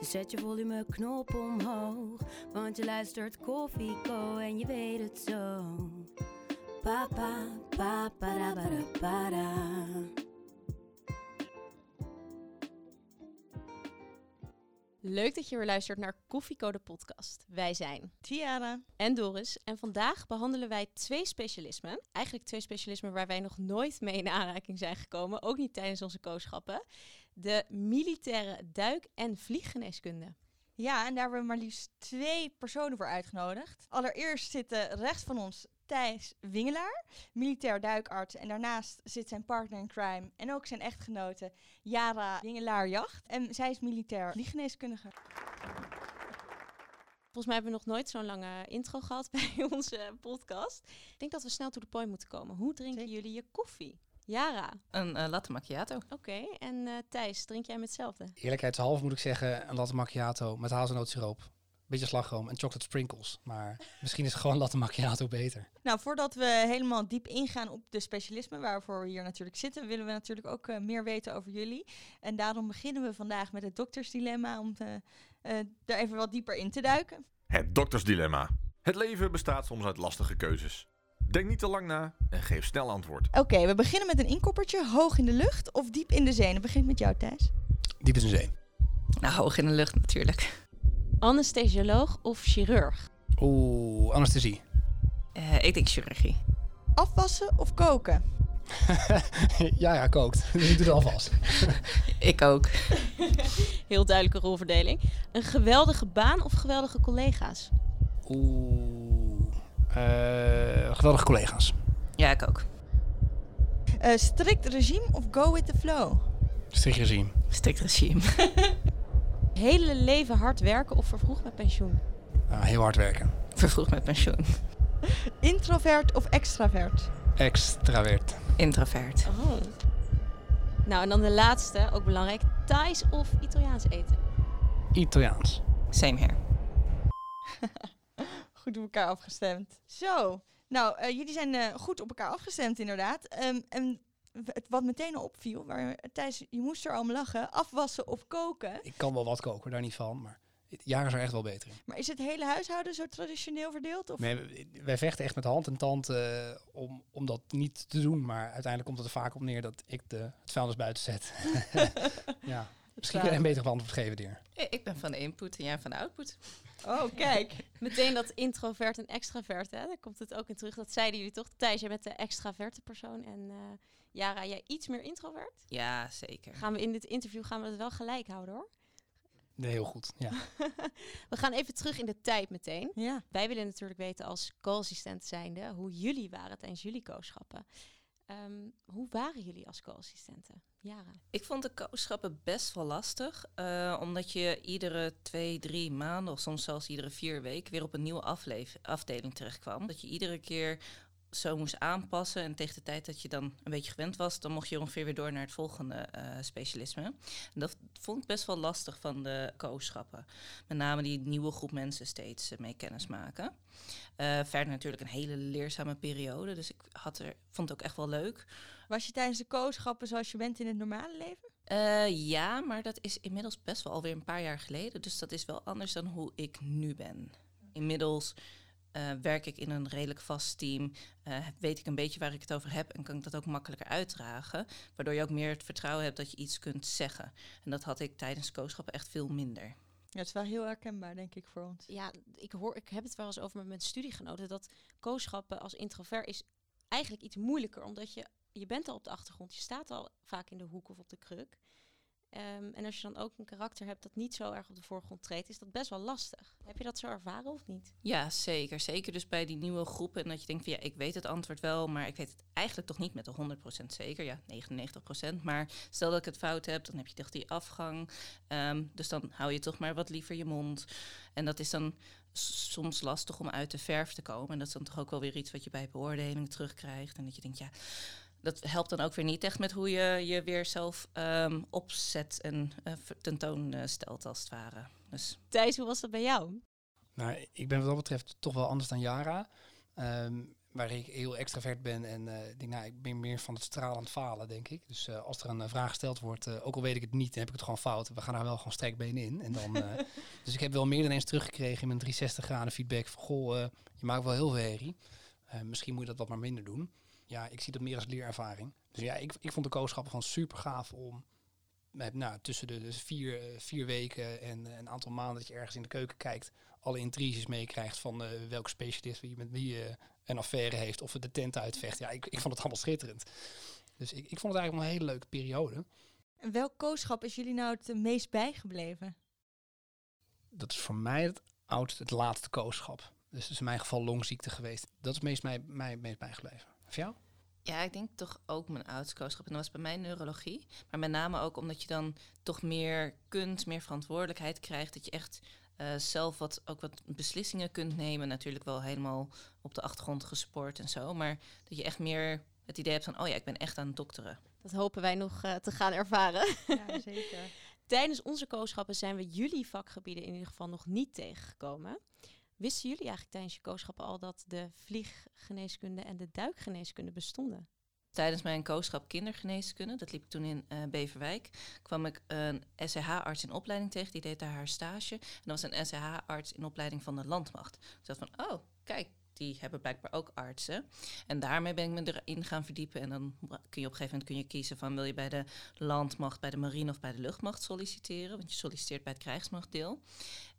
Dus zet je volumeknop omhoog. Want je luistert Koffieko en je weet het zo. Papa, papa, para, para, para. Leuk dat je weer luistert naar Koffieko de podcast. Wij zijn Tiara. en Doris en vandaag behandelen wij twee specialismen. Eigenlijk twee specialismen waar wij nog nooit mee in aanraking zijn gekomen, ook niet tijdens onze kooschappen. De militaire duik- en vlieggeneeskunde. Ja, en daar hebben we maar liefst twee personen voor uitgenodigd. Allereerst zitten rechts van ons Thijs Wingelaar, militair duikarts. En daarnaast zit zijn partner in crime en ook zijn echtgenote Jara Wingelaar-Jacht. En zij is militair vlieggeneeskundige. Volgens mij hebben we nog nooit zo'n lange intro gehad bij onze podcast. Ik denk dat we snel to the point moeten komen. Hoe drinken Zeker. jullie je koffie? Yara, Een eh, latte macchiato. oké. En eh, Thijs, drink jij met hetzelfde? Eerlijkheidshalve moet ik zeggen, een latte macchiato met hazelnootsiroop. Beetje slagroom en chocolate sprinkles. Maar misschien is gewoon latte macchiato beter. Nou, voordat we helemaal diep ingaan op de specialismen waarvoor we hier natuurlijk zitten, willen we natuurlijk ook eh, meer weten over jullie. En daarom beginnen we vandaag met het doktersdilemma om te, eh, er even wat dieper in te duiken. Het doktersdilemma. Het leven bestaat soms uit lastige keuzes. Denk niet te lang na en geef snel antwoord. Oké, we beginnen met een inkoppertje. Hoog in de lucht of diep in de zee? Dan begin ik met jou, Thijs. Diep in de zee. Nou, hoog in de lucht natuurlijk. Anesthesioloog of chirurg? Oeh, anesthesie. Eh, ik denk chirurgie. Afwassen of koken? ja, ja, kookt. Dus ik doe het alvast. Ik ook. Heel duidelijke rolverdeling. Een geweldige baan of geweldige collega's? Oeh, eh, geweldige collega's. Ja, ik ook. Eh, strikt regime of go with the flow? Strikt regime. Strikt regime. Hele leven hard werken of vervroegd met pensioen? Ah, heel hard werken. Vervroegd met pensioen. Introvert of extravert? Extravert. Introvert. Oh. Nou, en dan de laatste, ook belangrijk. Thais of Italiaans eten? Italiaans. Same here. Goed op elkaar afgestemd. Zo, nou, eh, jullie zijn eh, goed op elkaar afgestemd inderdaad. Ehm, en het wat meteen al opviel, waar, Thijs, je moest er om lachen, afwassen of koken. Ik kan wel wat koken, daar niet van. Maar jaren is er echt wel beter in. Maar is het hele huishouden zo traditioneel verdeeld? Of? Nee, wij- wij vechten echt met hand en tand eh, om, om dat niet te doen. Maar uiteindelijk komt het er vaak op neer dat ik de, het vuilnis buiten zet. ja. Misschien kan je een beter antwoord geven. Eh, Ik ben van de input en jij van de output. Oh, kijk. Meteen dat introvert en extravert, hè? daar komt het ook in terug. Dat zeiden jullie toch? Thijs, jij bent de extraverte persoon en eh Jara, jij iets meer introvert. Ja, zeker. Gaan we in dit interview gaan we het wel gelijk houden hoor. Nee, heel goed. Ja. We gaan even terug in de tijd meteen. Ja. Wij willen natuurlijk weten als co-assistent zijnde hoe jullie waren tijdens jullie kooschappen. Ehm, hoe waren jullie als co-assistenten? Jara. Ik vond de kooschappen best wel lastig. eh, omdat je iedere twee, drie maanden of soms zelfs iedere vier weken weer op een nieuwe afdeling terechtkwam. Dat je iedere keer zo moest aanpassen. En tegen de tijd dat je dan een beetje gewend was, dan mocht je ongeveer weer door naar het volgende eh, specialisme. En dat vond ik best wel lastig van de kooschappen. Met name die nieuwe groep mensen steeds eh, mee kennis maken. Eh, verder natuurlijk een hele leerzame periode. Dus ik had er, vond het ook echt wel leuk. Was je tijdens de kooschappen zoals je bent in het normale leven? Ja, maar dat is inmiddels best wel alweer een paar jaar geleden. Dus dat is wel anders dan hoe ik nu ben. Inmiddels eh, werk ik in een redelijk vast team. eh, weet ik een beetje waar ik het over heb en kan ik dat ook makkelijker uitdragen. Waardoor je ook meer het vertrouwen hebt dat je iets kunt zeggen. En dat had ik tijdens kooschappen echt veel minder. Ja, het is wel heel herkenbaar, denk ik, voor ons. Ja, ik, hoor, ik heb het wel eens over met mijn studiegenoten. Dat kooschappen als introvert is eigenlijk iets moeilijker. Omdat je, je bent al op de achtergrond. Je staat al vaak in de hoek of op de kruk. Ehm, en als je dan ook een karakter hebt dat niet zo erg op de voorgrond treedt, is dat best wel lastig. Heb je dat zo ervaren of niet? Ja, zeker. Zeker dus bij die nieuwe groepen. En dat je denkt van ja, ik weet het antwoord wel, maar ik weet het eigenlijk toch niet met de 100% zeker. Ja, 99%. Maar stel dat ik het fout heb, dan heb je toch die afgang. Ehm, dus dan hou je toch maar wat liever je mond. En dat is dan soms lastig om uit de verf te komen. En dat is dan toch ook wel weer iets wat je bij beoordeling terugkrijgt. En dat je denkt, ja, dat helpt dan ook weer niet echt met hoe je je weer zelf um, opzet en uh, tentoonstelt, als het ware. Dus. Thijs, hoe was dat bij jou? Nou, ik ben wat dat betreft toch wel anders dan Jara. Um, waar ik heel extravert ben en uh, denk, nou, ik ben meer van het stralend falen, denk ik. Dus uh, als er een vraag gesteld wordt, ook al weet ik het niet, dan heb ik het gewoon fout. We gaan daar wel gewoon strekbeen in. En dan, dus ik heb wel meer dan eens teruggekregen in mijn 360 graden feedback van, goh, je maakt wel heel veel herrie. misschien moet je dat wat maar minder doen ja, ik zie dat meer als leerervaring. Dus ja, ik, ik vond de kooschappen van super gaaf om met, nou, tussen de dus vier, eh, vier weken en uh, een aantal maanden dat je ergens in de keuken kijkt, alle intriges meekrijgt van uh, welke specialist wie met wie uh, een affaire heeft of de tent uitvecht. Ja, ik, ik vond het allemaal schitterend. Dus ik, ik vond het eigenlijk wel een hele leuke periode. En welk kooschap is jullie nou het meest bijgebleven? Dat is voor mij het oudste, het laatste kooschap. Dus is in mijn geval longziekte geweest. Dat is meest mij, mij meest bijgebleven. Voor jou? Ja, ik denk toch ook mijn oudskooschap. En dat was bij mij neurologie. Maar met name ook omdat je dan toch meer kunt, meer verantwoordelijkheid krijgt. Dat je echt uh, zelf wat, ook wat beslissingen kunt nemen. Natuurlijk wel helemaal op de achtergrond gesport en zo. Maar dat je echt meer het idee hebt van, oh ja, ik ben echt aan het dokteren. Dat hopen wij nog uh, te gaan ervaren. Ja, zeker. Tijdens onze kooschappen zijn we jullie vakgebieden in ieder geval nog niet tegengekomen. Wisten jullie eigenlijk tijdens je kooschap al dat de vlieggeneeskunde en de duikgeneeskunde bestonden? Tijdens mijn kooschap kindergeneeskunde, dat liep toen in uh, Beverwijk, kwam ik een SCH-arts in opleiding tegen. Die deed daar haar stage. En dat was een SCH-arts in opleiding van de landmacht. Dus ik dacht van, oh, kijk, die hebben blijkbaar ook artsen. En daarmee ben ik me erin gaan verdiepen. En dan kun je op een gegeven moment kun je kiezen van wil je bij de landmacht, bij de marine of bij de luchtmacht solliciteren. Want je solliciteert bij het krijgsmachtdeel.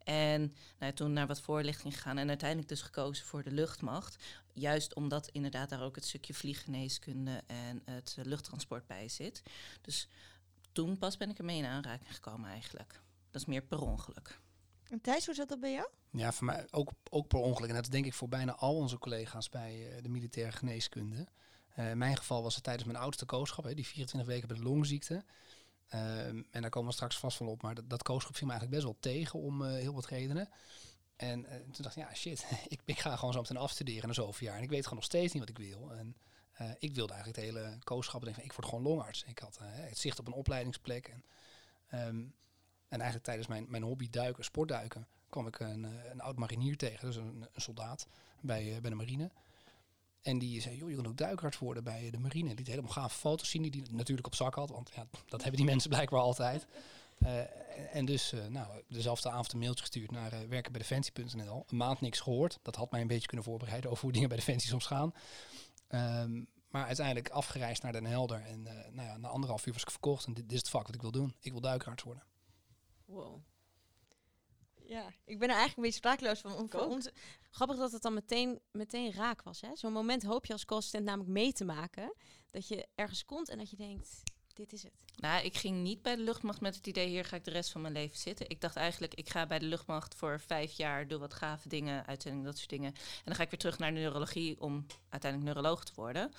En nou, toen naar wat voorlichting gegaan en uiteindelijk dus gekozen voor de luchtmacht. Juist omdat inderdaad daar ook het stukje vlieggeneeskunde en het luchttransport bij zit. Dus toen pas ben ik ermee in aanraking gekomen eigenlijk. Dat is meer per ongeluk. En Thijs, hoe zat dat bij jou? Ja, voor mij ook, ook per ongeluk. En dat denk ik voor bijna al onze collega's bij uh, de militaire geneeskunde. Uh, in mijn geval was het tijdens mijn oudste kooschap, hè, die 24 weken bij de longziekte. Um, en daar komen we straks vast van op. Maar dat, dat viel me eigenlijk best wel tegen om uh, heel wat redenen. En toen dacht ik, ja shit, ik, ik ga gewoon zo meteen afstuderen na zoveel jaar. En ik weet gewoon nog steeds niet wat ik wil. En ik wilde eigenlijk het hele kooschap ik word gewoon longarts. Ik had het zicht op een opleidingsplek. En, um, en eigenlijk tijdens mijn, mijn hobby duiken, sportduiken, kwam ik een, eh, een oud marinier tegen, dus een, een soldaat bij, bij de marine. En die zei, joh, je kan ook duikarts worden bij de marine. Die liet helemaal gaaf foto's zien die hij natuurlijk op zak had. Want ja, dat hebben die mensen blijkbaar altijd. Uh, en dus uh, nou, dezelfde avond een mailtje gestuurd naar uh, werken bij Defensie.nl. Een maand niks gehoord. Dat had mij een beetje kunnen voorbereiden over hoe dingen bij Defensie soms gaan. Um, maar uiteindelijk afgereisd naar Den Helder. En nou ja, na anderhalf uur was ik verkocht. En dit, dit, is het vak wat ik wil doen. Ik wil duikarts worden. Wow. Ja, ik ben er eigenlijk een beetje sprakeloos van. Voor ons. Grappig dat het dan meteen, meteen raak was. Zo'n moment hoop je als co-assistent namelijk mee te maken. Dat je ergens komt en dat je denkt, dit is het. Nou, ik ging niet bij de luchtmacht met het idee, hier ga ik de rest van mijn leven zitten. Ik dacht eigenlijk, ik ga bij de luchtmacht voor vijf jaar, doe wat gave dingen, uitzendingen, dat soort dingen. En dan ga ik weer terug naar de neurologie om uiteindelijk neuroloog te worden.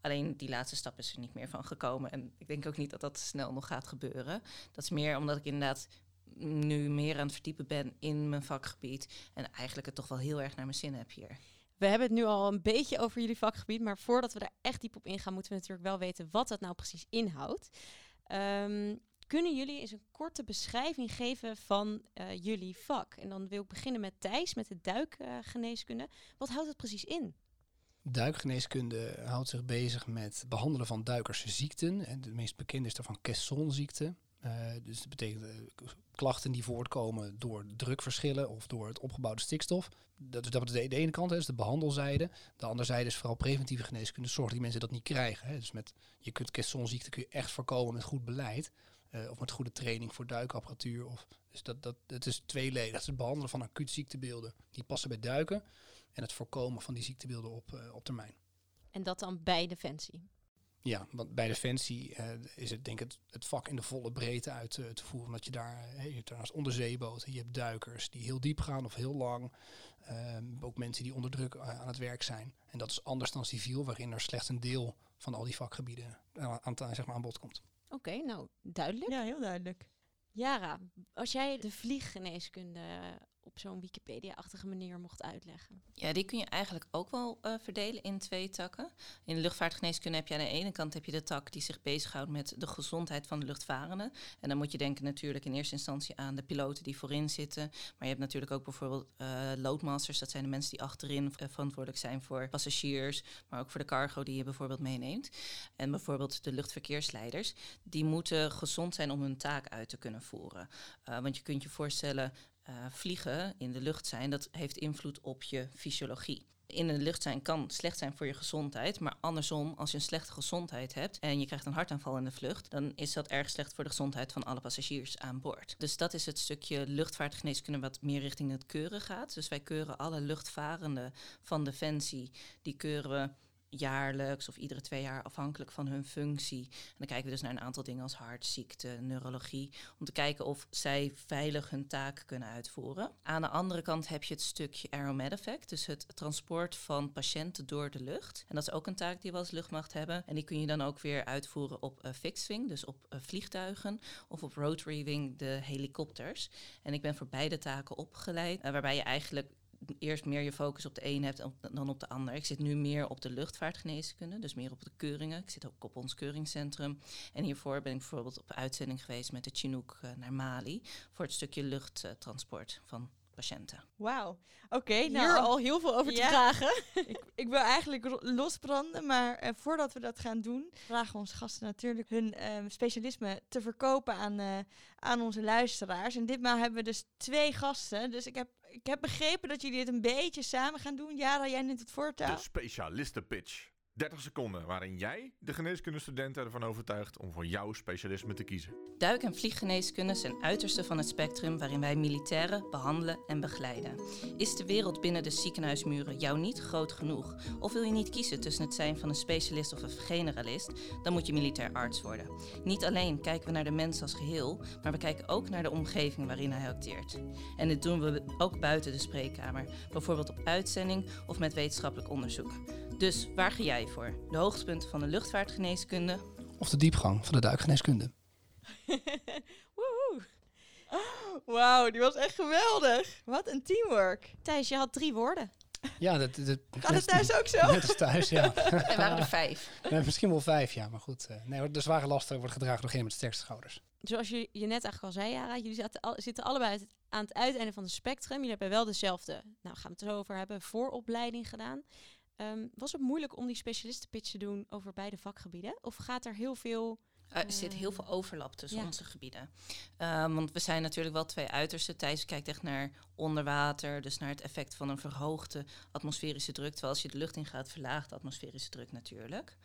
Alleen die laatste stap is er niet meer van gekomen. En ik denk ook niet dat dat snel nog gaat gebeuren. Dat is meer omdat ik inderdaad nu meer aan het verdiepen ben in mijn vakgebied. En eigenlijk het toch wel heel erg naar mijn zin heb hier. We hebben het nu al een beetje over jullie vakgebied, maar voordat we daar echt diep op ingaan, moeten we natuurlijk wel weten wat dat nou precies inhoudt. Um, kunnen jullie eens een korte beschrijving geven van uh, jullie vak? En dan wil ik beginnen met Thijs, met de duikgeneeskunde. Uh, wat houdt het precies in? Duikgeneeskunde houdt zich bezig met behandelen van duikersziekten. En de meest bekende is daarvan Caissonziekte. Uh, dus dat betekent uh, klachten die voortkomen door drukverschillen of door het opgebouwde stikstof. Dat is, dat de, de ene kant, is de behandelzijde. De andere zijde is vooral preventieve geneeskunde. Zorg die mensen dat niet krijgen. Hè. Dus met, je kunt caissonziekte kun je echt voorkomen met goed beleid. Uh, of met goede training voor duikapparatuur. Of, dus dat, dat, het is tweeledig. Dat is het behandelen van acuut ziektebeelden. Die passen bij duiken. En het voorkomen van die ziektebeelden op, op termijn. En dat dan bij Defensie? Ja, want bij Defensie uh, is het denk ik het, het, vak in de volle breedte uit uh, te voeren. Omdat je daar, uh, je hebt daarnaast onderzeeboten, je hebt duikers die heel diep gaan of heel lang. Ehm, ook mensen die onder druk aan het werk zijn. En dat is anders dan civiel, waarin er slechts een deel van al die vakgebieden aan, zeg maar, aan bod komt. Oké, nou duidelijk. Ja, heel duidelijk. Yara, als jij de vlieggeneeskunde op zo'n Wikipedia-achtige manier mocht uitleggen? Ja, die kun je eigenlijk ook wel uh, verdelen in twee takken. In de luchtvaartgeneeskunde heb je aan de ene kant heb je de tak die zich bezighoudt met de gezondheid van de luchtvarenden. En dan moet je denken natuurlijk in eerste instantie aan de piloten die voorin zitten. Maar je hebt natuurlijk ook bijvoorbeeld uh, loadmasters, dat zijn de mensen die achterin uh, verantwoordelijk zijn voor passagiers, maar ook voor de cargo die je bijvoorbeeld meeneemt. En bijvoorbeeld de luchtverkeersleiders, die moeten gezond zijn om hun taak uit te kunnen voeren. want je kunt je voorstellen, uh, vliegen in de lucht zijn, dat heeft invloed op je fysiologie. In de lucht zijn kan slecht zijn voor je gezondheid, maar andersom, als je een slechte gezondheid hebt en je krijgt een hartaanval in de vlucht, dan is dat erg slecht voor de gezondheid van alle passagiers aan boord. Dus dat is het stukje luchtvaartgeneeskunde wat meer richting het keuren gaat. Dus wij keuren alle luchtvarenden van Defensie, die keuren we jaarlijks of iedere twee jaar afhankelijk van hun functie. En dan kijken we dus naar een aantal dingen als hartziekte, neurologie, om te kijken of zij veilig hun taak kunnen uitvoeren. Aan de andere kant heb je het stukje aeromed effect, dus het transport van patiënten door de lucht. En dat is ook een taak die we als luchtmacht hebben. En die kun je dan ook weer uitvoeren op uh, fixed wing, dus op uh, vliegtuigen, of op rotary wing, de helikopters. En ik ben voor beide taken opgeleid, uh, waarbij je eigenlijk eerst meer je focus op de een hebt dan op de ander. Ik zit nu meer op de luchtvaartgeneeskunde, dus meer op de keuringen. Ik zit ook op ons keuringscentrum. En hiervoor ben ik bijvoorbeeld op uitzending geweest met de Chinook uh, naar Mali voor het stukje luchttransport van patiënten. Wauw. Oké, okay, nou, hier al heel veel over te vragen. ik, ik, wil eigenlijk losbranden, maar uh, voordat we dat gaan doen, vragen we onze gasten natuurlijk hun uh, specialisme te verkopen aan, uh, aan onze luisteraars. En ditmaal hebben we dus twee gasten. Dus ik heb ik heb begrepen dat jullie dit een beetje samen gaan doen. Jara, jij neemt het voortouw. De specialistenpitch. 30 seconden waarin jij de geneeskundestudenten ervan overtuigt om voor jouw specialisme te kiezen. Duik- en vlieggeneeskunde zijn uiterste van het spectrum waarin wij militairen behandelen en begeleiden. Is de wereld binnen de ziekenhuismuren jou niet groot genoeg? Of wil je niet kiezen tussen het zijn van een specialist of een generalist? Dan moet je militair arts worden. Niet alleen kijken we naar de mens als geheel, maar we kijken ook naar de omgeving waarin hij acteert. En dit doen we ook buiten de spreekkamer, bijvoorbeeld op uitzending of met wetenschappelijk onderzoek. Dus waar ga jij voor? De hoogtepunten van de luchtvaartgeneeskunde? Of de diepgang van de duikgeneeskunde? Woehoe. Wauw, die was echt geweldig. Wat een teamwork. Thijs, je had drie woorden. Ja, dat, dat, Gaat het thuis ook zo? Net als thuis, ja. Er waren er vijf. Nee, misschien wel vijf, ja. Maar goed, uh, nee, de zware lasten wordt gedragen door degene met de sterkste schouders. Zoals je, je net eigenlijk al zei, Jara, jullie zaten al, zitten allebei aan het uiteinde van het spectrum. Jullie hebben wel dezelfde, nou gaan we het zo over hebben, vooropleiding gedaan. Um, was het moeilijk om die specialistenpitch te doen over beide vakgebieden? Of gaat er heel veel... Uh, er zit heel veel overlap tussen ja. onze gebieden. Um, want we zijn natuurlijk wel twee uitersten. Thijs kijkt echt naar onderwater, dus naar het effect van een verhoogde atmosferische druk. Terwijl als je de lucht in gaat, verlaagt de atmosferische druk natuurlijk.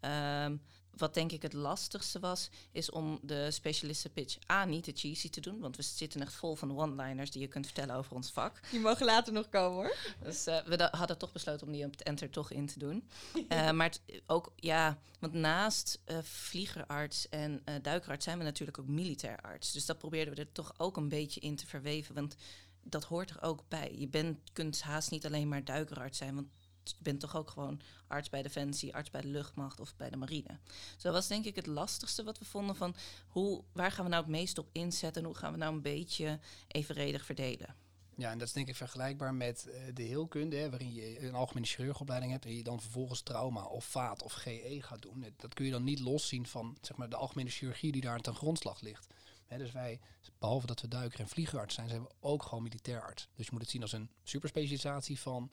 Um, wat denk ik het lastigste was, is om de specialistenpitch A niet te cheesy te doen. Want we zitten echt vol van one-liners die je kunt vertellen over ons vak. Die mogen later nog komen hoor. Dus uh, we hadden toch besloten om die op het enter toch in te doen. uh, maar ook, ja, want naast uh, vliegerarts en duikerarts zijn we natuurlijk ook militair arts. Dus dat probeerden we er toch ook een beetje in te verweven. Want dat hoort er ook bij. Je bent, kunt haast niet alleen maar duikerarts zijn. Want bent toch ook gewoon arts bij Defensie, arts bij de luchtmacht of bij de marine. Dus dat was denk ik het lastigste wat we vonden van hoe, waar gaan we nou het meest op inzetten en hoe gaan we nou een beetje evenredig verdelen. Ja, en dat is denk ik vergelijkbaar met uh, de heelkunde, hè, waarin je een algemene chirurgopleiding hebt en je dan vervolgens trauma of vaat of GE gaat doen. Dat kun je dan niet loszien van zeg maar, de algemene chirurgie die daar ten grondslag ligt. Dus wij, behalve dat we duiker en vliegerarts zijn, zijn we ook gewoon militair arts. Dus je moet het zien als een superspecialisatie van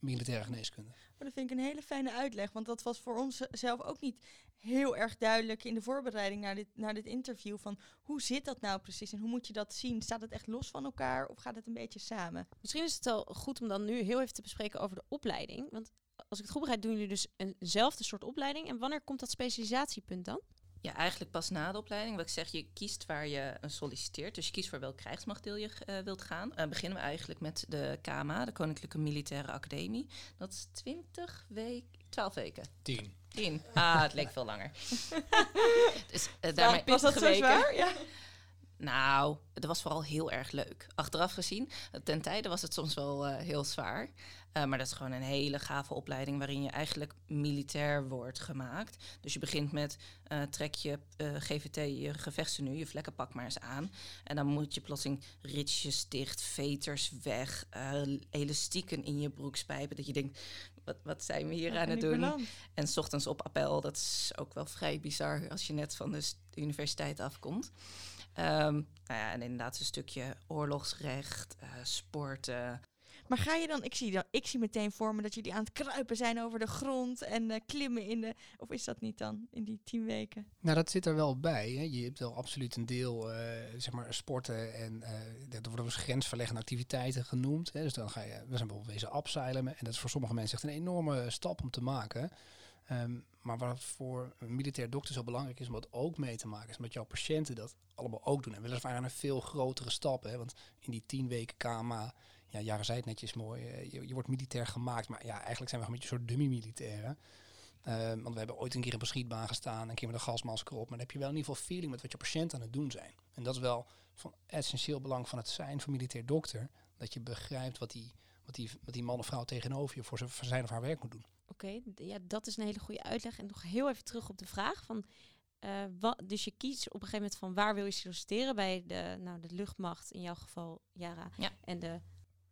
militaire geneeskunde. Maar dat vind ik een hele fijne uitleg, want dat was voor ons zelf ook niet heel erg duidelijk in de voorbereiding naar dit, naar dit interview. Van hoe zit dat nou precies en hoe moet je dat zien? Staat het echt los van elkaar of gaat het een beetje samen? Misschien is het wel goed om dan nu heel even te bespreken over de opleiding. Want als ik het goed begrijp, doen jullie dus eenzelfde soort opleiding. En wanneer komt dat specialisatiepunt dan? Ja, eigenlijk pas na de opleiding. Wat ik zeg, je kiest waar je solliciteert. Dus je kiest voor welk krijgsmachtdeel je uh, wilt gaan. Uh, beginnen we eigenlijk met de KMA, de Koninklijke Militaire Academie. Dat is 20 weken 12 weken. Tien. 10. Ah, het leek veel langer. dus, eh, daarmee, was dat zo zwaar? Ja. Nou, het was vooral heel erg leuk. Achteraf gezien, ten tijde was het soms wel eh, heel zwaar. Eh, maar dat is gewoon een hele gave opleiding waarin je eigenlijk militair wordt gemaakt. Dus je begint met eh, trek je GVT, je gevechtstenu, je vlekkenpak maar eens aan. En dan moet je plotseling ritsjes dicht, veters weg, elastieken in je broekspijpen. Dat je denkt, wat, wat zijn we hier aan het doen? beland? En 's ochtends op appel, dat is ook wel vrij bizar als je net van de universiteit afkomt. Ehm, nou ja, en inderdaad een stukje oorlogsrecht, eh, sporten. Maar ga je dan, ik zie, dan, ik zie meteen voor me dat jullie aan het kruipen zijn over de grond en eh, klimmen in de. Of is dat niet dan in die tien weken? Nou, dat zit er wel bij. Hè. Je hebt wel absoluut een deel, eh, zeg maar, sporten en eh dat worden dus grensverleggende activiteiten genoemd. Hè. Dus dan ga je, we zijn bijvoorbeeld wezen abseilen en dat is voor sommige mensen echt een enorme stap om te maken. Ehm, maar wat voor een militair dokter zo belangrijk is om dat ook mee te maken, is omdat jouw patiënten dat allemaal ook doen. En weliswaar aan een veel grotere stap. Hè. Want in die tien weken KMA, ja, Jaren zei het netjes mooi, eh, je, wordt militair gemaakt. Maar ja, eigenlijk zijn we een beetje een soort dummy-militairen. Ehm, want we hebben ooit een keer op een schietbaan gestaan, een keer met een gasmasker op. Maar dan heb je wel in ieder geval feeling met wat je patiënten aan het doen zijn. En dat is wel van essentieel belang van het zijn van militair dokter. Dat je begrijpt wat die, wat die, wat die man of vrouw tegenover je voor zijn of haar werk moet doen. Oké, ja, dat is een hele goede uitleg. En nog heel even terug op de vraag van... eh, wat, dus je kiest op een gegeven moment van waar wil je solliciteren bij de, nou, de luchtmacht, in jouw geval Jara, Ja. en de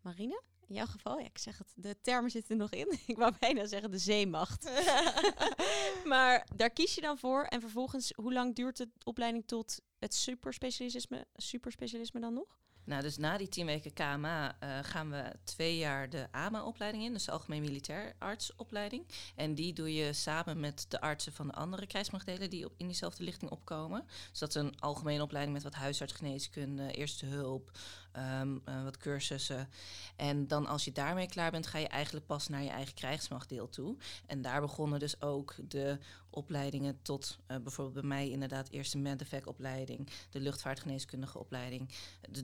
marine. In jouw geval, ja, ik zeg het, de termen zitten er nog in. ik wou bijna zeggen de zeemacht. maar daar kies je dan voor. En vervolgens, hoe lang duurt de opleiding tot het superspecialisme, superspecialisme dan nog? Nou, dus na die tien weken KMA eh, gaan we twee jaar de AMA-opleiding in, dus de Algemeen Militair Artsopleiding. En die doe je samen met de artsen van de andere krijgsmachtdelen die op, in diezelfde lichting opkomen. Dus dat is een algemene opleiding met wat huisartsgeneeskunde, eerste hulp, ehm, eh, wat cursussen. En dan als je daarmee klaar bent, ga je eigenlijk pas naar je eigen krijgsmachtdeel toe. En daar begonnen dus ook de opleidingen tot eh, bijvoorbeeld bij mij inderdaad eerst de MEDEVAC-opleiding, de luchtvaartgeneeskundige opleiding.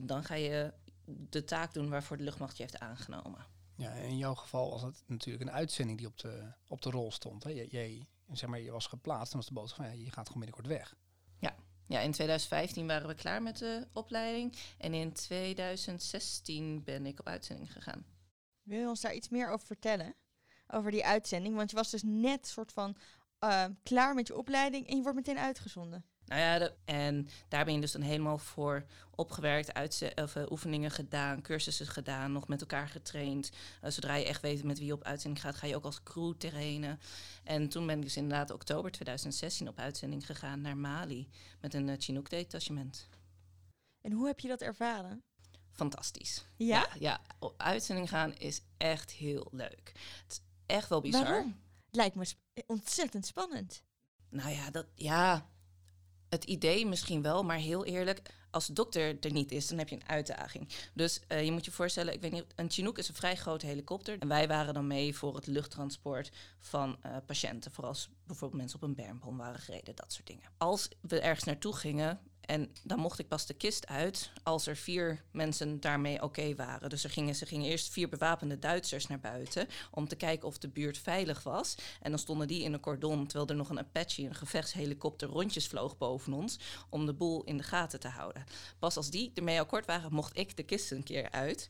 Dan ga je de taak doen waarvoor de luchtmacht je heeft aangenomen. Ja, in jouw geval was het natuurlijk een uitzending die op de, op de rol stond. Hè. Jij, zeg maar, je was geplaatst en was de boodschap van ja, je gaat gewoon binnenkort weg. Ja, in 2015 waren we klaar met de opleiding. En in 2016 ben ik op uitzending gegaan. Wil je ons daar iets meer over vertellen? Over die uitzending? Want je was dus net soort van eh, klaar met je opleiding en je wordt meteen uitgezonden. Nou ja, de- en daar ben je dus dan helemaal voor opgewerkt, of, eh, oefeningen gedaan, cursussen gedaan, nog met elkaar getraind. Eh, zodra je echt weet met wie je op uitzending gaat, ga je ook als crew terrenen. En toen ben ik dus inderdaad oktober 2016 op uitzending gegaan naar Mali met een eh, Chinook-detachement. En hoe heb je dat ervaren? Fantastisch. Ja? ja, ja, op uitzending gaan is echt heel leuk. Het is echt wel bizar. Waarom? Het lijkt me sp- ontzettend spannend. Nou ja, dat, ja, het idee misschien wel, maar heel eerlijk, als de dokter er niet is, dan heb je een uitdaging. Dus eh, je moet je voorstellen, ik weet niet, een Chinook is een vrij grote helikopter. En wij waren dan mee voor het luchttransport van eh, patiënten, vooral als bijvoorbeeld mensen op een bermbom waren gereden, dat soort dingen. Als we ergens naartoe gingen, en dan mocht ik pas de kist uit als er vier mensen daarmee oké waren. Dus er gingen, ze gingen eerst vier bewapende Duitsers naar buiten om te kijken of de buurt veilig was. En dan stonden die in een cordon, terwijl er nog een Apache, een gevechtshelikopter, rondjes vloog boven ons om de boel in de gaten te houden. Pas als die ermee akkoord waren, mocht ik de kist een keer uit.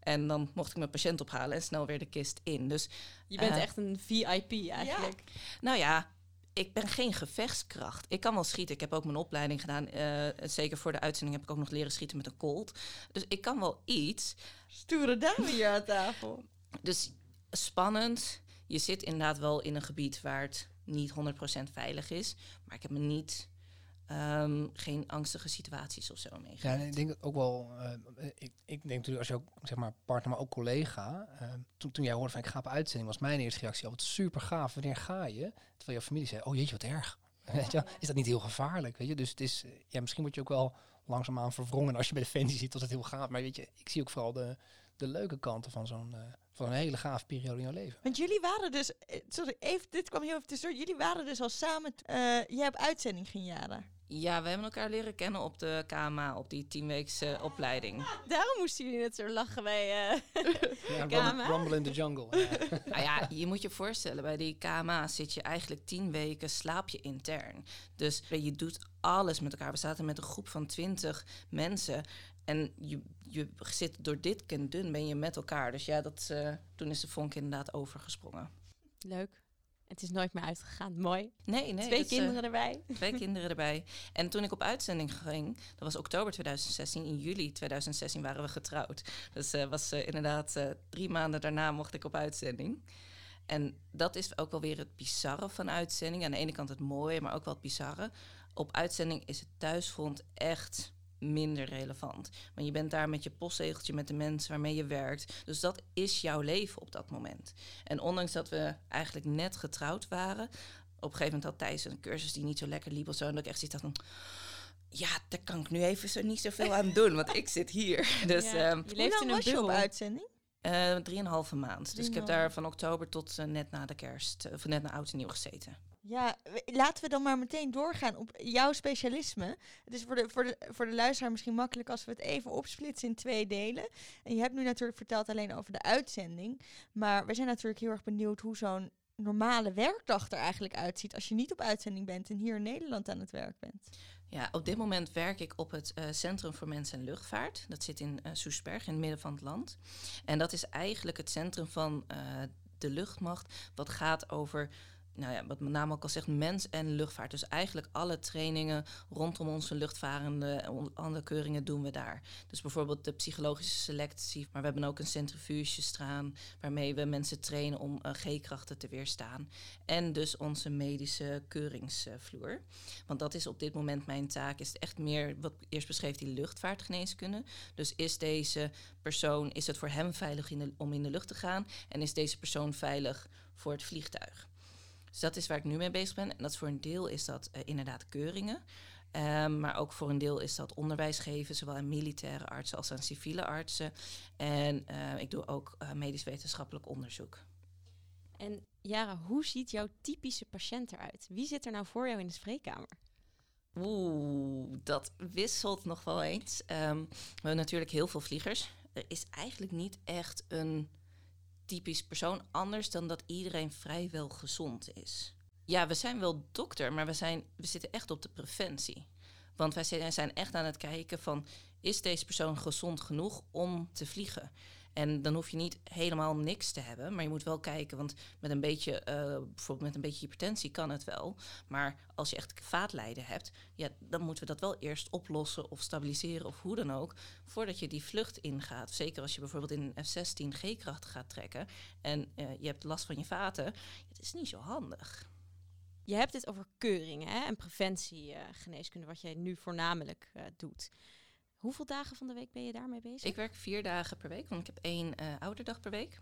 En dan mocht ik mijn patiënt ophalen en snel weer de kist in. Dus Je bent Eh. echt een VIP eigenlijk. nou ja, ik ben geen gevechtskracht. Ik kan wel schieten. Ik heb ook mijn opleiding gedaan. eh, zeker voor de uitzending heb ik ook nog leren schieten met een colt. Dus ik kan wel iets. Stoere dame hier aan tafel. Dus spannend. Je zit inderdaad wel in een gebied waar het niet 100% veilig is. Maar ik heb me niet... ehm, geen angstige situaties of zo Ja, meegemaakt. en ik denk ook wel. eh, ik, ik denk natuurlijk als je ook zeg maar partner, maar ook collega. eh, toen, toen jij hoorde van ik ga op uitzending, was mijn eerste reactie: oh, wat super gaaf. Wanneer ga je? Terwijl je familie zei: oh jeetje, wat erg. Is dat niet heel gevaarlijk? Weet je, dus het is, eh, ja, misschien word je ook wel langzaamaan verwrongen als je bij Defensie ziet dat het heel gaaf. Maar weet je, ik zie ook vooral de, de leuke kanten van zo'n eh, van een hele gaaf periode in jouw leven. Want jullie waren dus, eh, sorry, even, dit kwam heel even tussendoor. Jullie waren dus al samen, eh jij op uitzending ging jaren. Ja, we hebben elkaar leren kennen op de KMA, op die tienweekse opleiding. Daarom moesten jullie net zo lachen bij... eh, Ja, KMA? rumble, rumble in the jungle. Ja. Nou ja, je moet je voorstellen, bij die KMA zit je eigenlijk tien weken, slaap je intern. Dus je doet alles met elkaar. We zaten met een groep van twintig mensen. En je, je zit door dik en dun ben je met elkaar. Dus ja, dat, eh, toen is de vonk inderdaad overgesprongen. Leuk. Het is nooit meer uitgegaan. Mooi. Nee, nee. Twee eh, kinderen erbij. Twee kinderen erbij. En toen ik op uitzending ging, dat was oktober 2016. In juli 2016 waren we getrouwd. Dus eh was inderdaad drie maanden daarna mocht ik op uitzending. En dat is ook wel weer het bizarre van uitzending. Aan de ene kant het mooie, maar ook wel het bizarre. Op uitzending is het thuisfront echt minder relevant. Want je bent daar met je postzegeltje met de mensen waarmee je werkt. Dus dat is jouw leven op dat moment. En ondanks dat we eigenlijk net getrouwd waren, op een gegeven moment had Thijs een cursus die niet zo lekker liep of zo. En dat ik echt zoiets had van... Ja, daar kan ik nu even zo niet zoveel aan doen, want ik zit hier. Dus Ja. ehm Je Hoe leeft in een was je op bubbel. uitzending? eh, drieënhalve maand. Dus ik heb daar van oktober tot eh, net na de kerst, eh, of net na oud en nieuw gezeten. Ja, laten we dan maar meteen doorgaan op jouw specialisme. Het is voor de, voor, de, voor de luisteraar misschien makkelijk als we het even opsplitsen in twee delen. En je hebt nu natuurlijk verteld alleen over de uitzending. Maar we zijn natuurlijk heel erg benieuwd hoe zo'n normale werkdag er eigenlijk uitziet als je niet op uitzending bent en hier in Nederland aan het werk bent. Ja, op dit moment werk ik op het eh, Centrum voor Mensen en Luchtvaart. Dat zit in eh Soesberg, in het midden van het land. En dat is eigenlijk het centrum van eh, de luchtmacht, wat gaat over, nou ja, wat mijn naam ook al zegt, mens en luchtvaart. Dus eigenlijk alle trainingen rondom onze luchtvarende en on- andere keuringen doen we daar. Dus bijvoorbeeld de psychologische selectie, maar we hebben ook een centrifuge staan, waarmee we mensen trainen om eh, G-krachten te weerstaan. En dus onze medische keuringsvloer. Want dat is op dit moment mijn taak. Is echt meer wat eerst beschreef, die luchtvaartgeneeskunde. Dus is deze persoon, is het voor hem veilig om in de lucht te gaan? En is deze persoon veilig voor het vliegtuig? Dus dat is waar ik nu mee bezig ben. En dat is voor een deel is dat eh, inderdaad keuringen. Ehm, maar ook voor een deel is dat onderwijs geven, zowel aan militaire artsen als aan civiele artsen. En eh, ik doe ook eh, medisch wetenschappelijk onderzoek. En Jara, hoe ziet jouw typische patiënt eruit? Wie zit er nou voor jou in de spreekkamer? Oeh, dat wisselt nog wel eens. Ehm, we hebben natuurlijk heel veel vliegers. Er is eigenlijk niet echt een typisch persoon anders dan dat iedereen vrijwel gezond is. Ja, we zijn wel dokter, maar we, zijn, we zitten echt op de preventie. Want wij zijn echt aan het kijken van... is deze persoon gezond genoeg om te vliegen? En dan hoef je niet helemaal niks te hebben, maar je moet wel kijken, want met een beetje, eh, bijvoorbeeld met een beetje hypertensie kan het wel. Maar als je echt vaatlijden hebt, ja, dan moeten we dat wel eerst oplossen of stabiliseren of hoe dan ook, voordat je die vlucht ingaat. Zeker als je bijvoorbeeld in een F-16 G-kracht gaat trekken en eh, je hebt last van je vaten, het is niet zo handig. Je hebt het over keuringen en preventiegeneeskunde, wat jij nu voornamelijk eh, doet. Hoeveel dagen van de week ben je daarmee bezig? Ik werk vier dagen per week, want ik heb één eh ouderdag per week.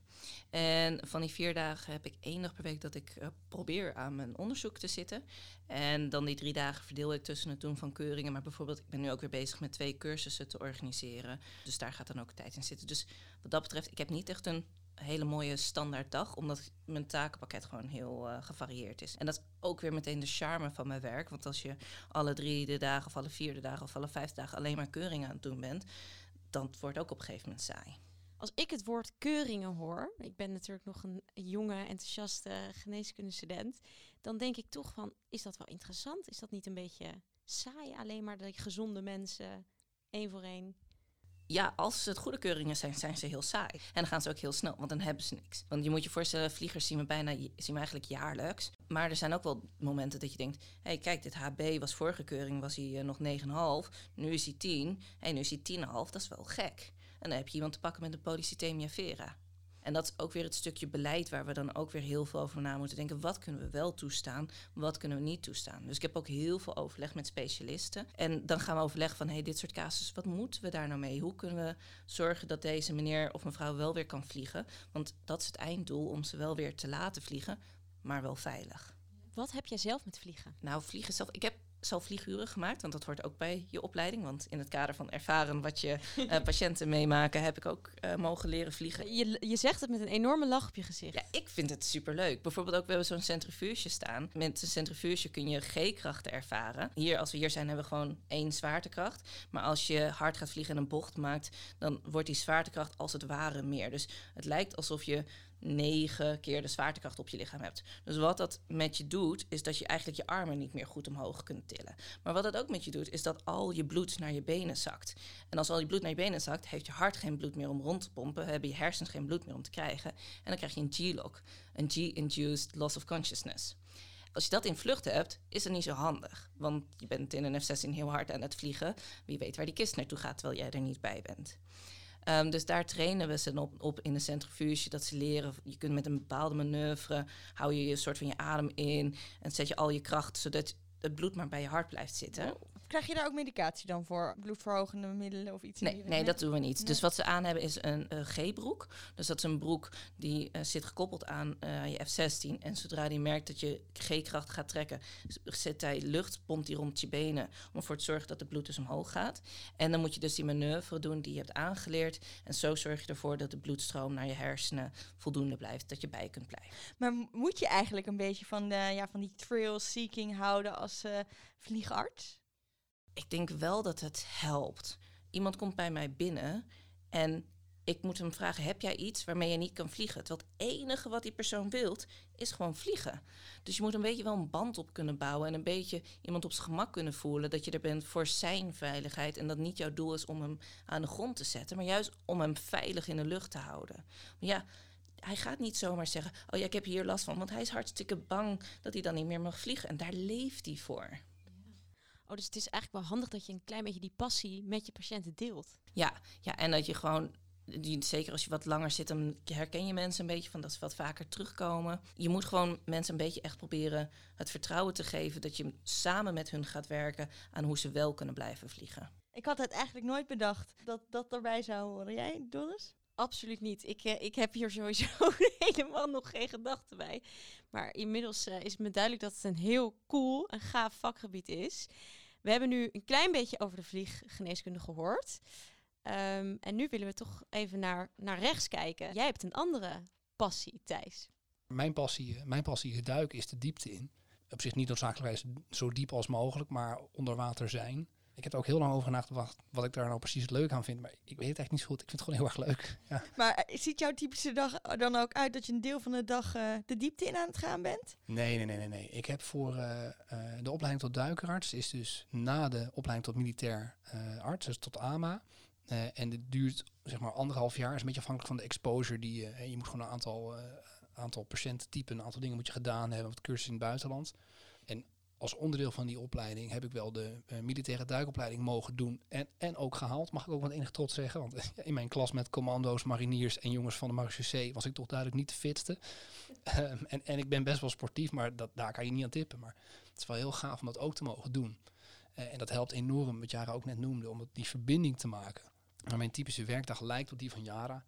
En van die vier dagen heb ik één dag per week dat ik eh, probeer aan mijn onderzoek te zitten. En dan die drie dagen verdeel ik tussen het doen van keuringen. Maar bijvoorbeeld, ik ben nu ook weer bezig met twee cursussen te organiseren. Dus daar gaat dan ook tijd in zitten. Dus wat dat betreft, ik heb niet echt een hele mooie standaard dag, omdat mijn takenpakket gewoon heel eh, gevarieerd is. En dat is ook weer meteen de charme van mijn werk. Want als je alle drie de dagen of alle vier de dagen of alle vijf dagen alleen maar keuringen aan het doen bent, dan wordt het ook op een gegeven moment saai. Als ik het woord keuringen hoor, ik ben natuurlijk nog een jonge, enthousiaste geneeskundestudent, dan denk ik toch van, is dat wel interessant? Is dat niet een beetje saai, alleen maar de gezonde mensen, één voor één? Ja, als het goede keuringen zijn, zijn ze heel saai. En dan gaan ze ook heel snel, want dan hebben ze niks. Want je moet je voorstellen, vliegers zien we bijna zien we eigenlijk jaarlijks. Maar er zijn ook wel momenten dat je denkt... hé, hey, kijk, dit HB was vorige keuring, was hij eh, nog 9,5. Nu is hij 10. En nu is hij 10,5. Dat is wel gek. En dan heb je iemand te pakken met een polycythemia vera. En dat is ook weer het stukje beleid waar we dan ook weer heel veel over na moeten denken. Wat kunnen we wel toestaan, wat kunnen we niet toestaan? Dus ik heb ook heel veel overleg met specialisten. En dan gaan we overleggen van, hey, dit soort casus, wat moeten we daar nou mee? Hoe kunnen we zorgen dat deze meneer of mevrouw wel weer kan vliegen? Want dat is het einddoel, om ze wel weer te laten vliegen, maar wel veilig. Wat heb jij zelf met vliegen? Nou, vliegen zelf. Ik heb zelf vlieguren gemaakt, want dat hoort ook bij je opleiding. Want in het kader van ervaren wat je uh, patiënten meemaken, heb ik ook uh, mogen leren vliegen. Je, je zegt het met een enorme lach op je gezicht. Ja, ik vind het superleuk. Bijvoorbeeld ook, we hebben zo'n centrifuge staan. Met een centrifuge kun je G-krachten ervaren. Hier, als we hier zijn, hebben we gewoon één zwaartekracht. Maar als je hard gaat vliegen en een bocht maakt, dan wordt die zwaartekracht als het ware meer. Dus het lijkt alsof je negen keer de zwaartekracht op je lichaam hebt. Dus wat dat met je doet, is dat je eigenlijk je armen niet meer goed omhoog kunt tillen. Maar wat dat ook met je doet, is dat al je bloed naar je benen zakt. En als al je bloed naar je benen zakt, heeft je hart geen bloed meer om rond te pompen, hebben je hersens geen bloed meer om te krijgen. En dan krijg je een G-lock, een G-induced loss of consciousness. Als je dat in vluchten hebt, is het niet zo handig. Want je bent in een F-16 heel hard aan het vliegen. Wie weet waar die kist naartoe gaat terwijl jij er niet bij bent. Um, dus daar trainen we ze op, op, in de centrifuge. Dat ze leren, je kunt met een bepaalde manoeuvre, hou je je soort van je adem in en zet je al je kracht zodat het bloed maar bij je hart blijft zitten. Krijg je daar ook medicatie dan voor? Bloedverhogende middelen of iets? Nee, nee dat doen we niet. Dus wat ze aan hebben is een uh, G-broek. Dus dat is een broek die uh, zit gekoppeld aan uh, je F-16. En zodra die merkt dat je G-kracht gaat trekken, zet hij lucht, pompt die rond je benen om ervoor te zorgen dat het bloed dus omhoog gaat. En dan moet je dus die manoeuvre doen die je hebt aangeleerd. En zo zorg je ervoor dat de bloedstroom naar je hersenen voldoende blijft, dat je bij kunt blijven. Maar moet je eigenlijk een beetje van, de, ja, van die thrill-seeking houden als vliegarts? Ik denk wel dat het helpt. Iemand komt bij mij binnen en ik moet hem vragen: heb jij iets waarmee je niet kan vliegen? Terwijl het enige wat die persoon wilt, is gewoon vliegen. Dus je moet een beetje wel een band op kunnen bouwen en een beetje iemand op zijn gemak kunnen voelen dat je er bent voor zijn veiligheid en dat niet jouw doel is om hem aan de grond te zetten, maar juist om hem veilig in de lucht te houden. Maar ja, hij gaat niet zomaar zeggen: Oh ja, ik heb hier last van, want hij is hartstikke bang dat hij dan niet meer mag vliegen. En daar leeft hij voor. Oh, dus het is eigenlijk wel handig dat je een klein beetje die passie met je patiënten deelt. Ja, ja en dat je gewoon die, zeker als je wat langer zit, dan herken je mensen een beetje van dat ze wat vaker terugkomen. Je moet gewoon mensen een beetje echt proberen het vertrouwen te geven dat je samen met hun gaat werken aan hoe ze wel kunnen blijven vliegen. Ik had het eigenlijk nooit bedacht dat dat erbij zou horen. Jij, Doris? Absoluut niet. Ik, uh, ik heb hier sowieso helemaal nog geen gedachten bij. Maar inmiddels uh, is het me duidelijk dat het een heel cool en gaaf vakgebied is. We hebben nu een klein beetje over de vlieggeneeskunde gehoord. Um, en nu willen we toch even naar, naar rechts kijken. Jij hebt een andere passie, Thijs. Mijn passie, eh, mijn passie het duiken is de diepte in. Op zich niet noodzakelijkwijs zo diep als mogelijk, maar onder water zijn. Ik heb er ook heel lang over nagedacht wat ik daar nou precies leuk aan vind. Maar ik weet het echt niet zo goed. Ik vind het gewoon heel erg leuk. Ja. Maar eh, ziet jouw typische dag dan ook uit dat je een deel van de dag uh, de diepte in aan het gaan bent? Nee, nee, nee, nee. nee. Ik heb voor uh, de opleiding tot duikerarts, is dus na de opleiding tot militair arts, dus tot AMA. en dit duurt zeg maar anderhalf jaar. is een beetje afhankelijk van de exposure die je... je moet gewoon een aantal, aantal patiëntentypen, een aantal dingen moet je gedaan hebben. Wat cursus in het buitenland. En als onderdeel van die opleiding heb ik wel de uh, militaire duikopleiding mogen doen. En, en ook gehaald, mag ik ook met enige trots zeggen. Want in mijn klas met commando's, mariniers en jongens van de marechaussee was ik toch duidelijk niet de fitste. Um, en, en ik ben best wel sportief, maar dat, daar kan je niet aan tippen. Maar het is wel heel gaaf om dat ook te mogen doen. Uh, en dat helpt enorm, wat Jara ook net noemde, om die verbinding te maken. Maar mijn typische werkdag lijkt op die van Jara.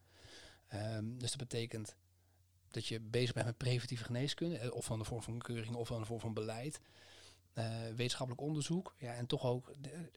Um, dus dat betekent dat je bezig bent met preventieve geneeskunde, of van de vorm van keuring of van de vorm van beleid. Uh, wetenschappelijk onderzoek. Ja, en toch ook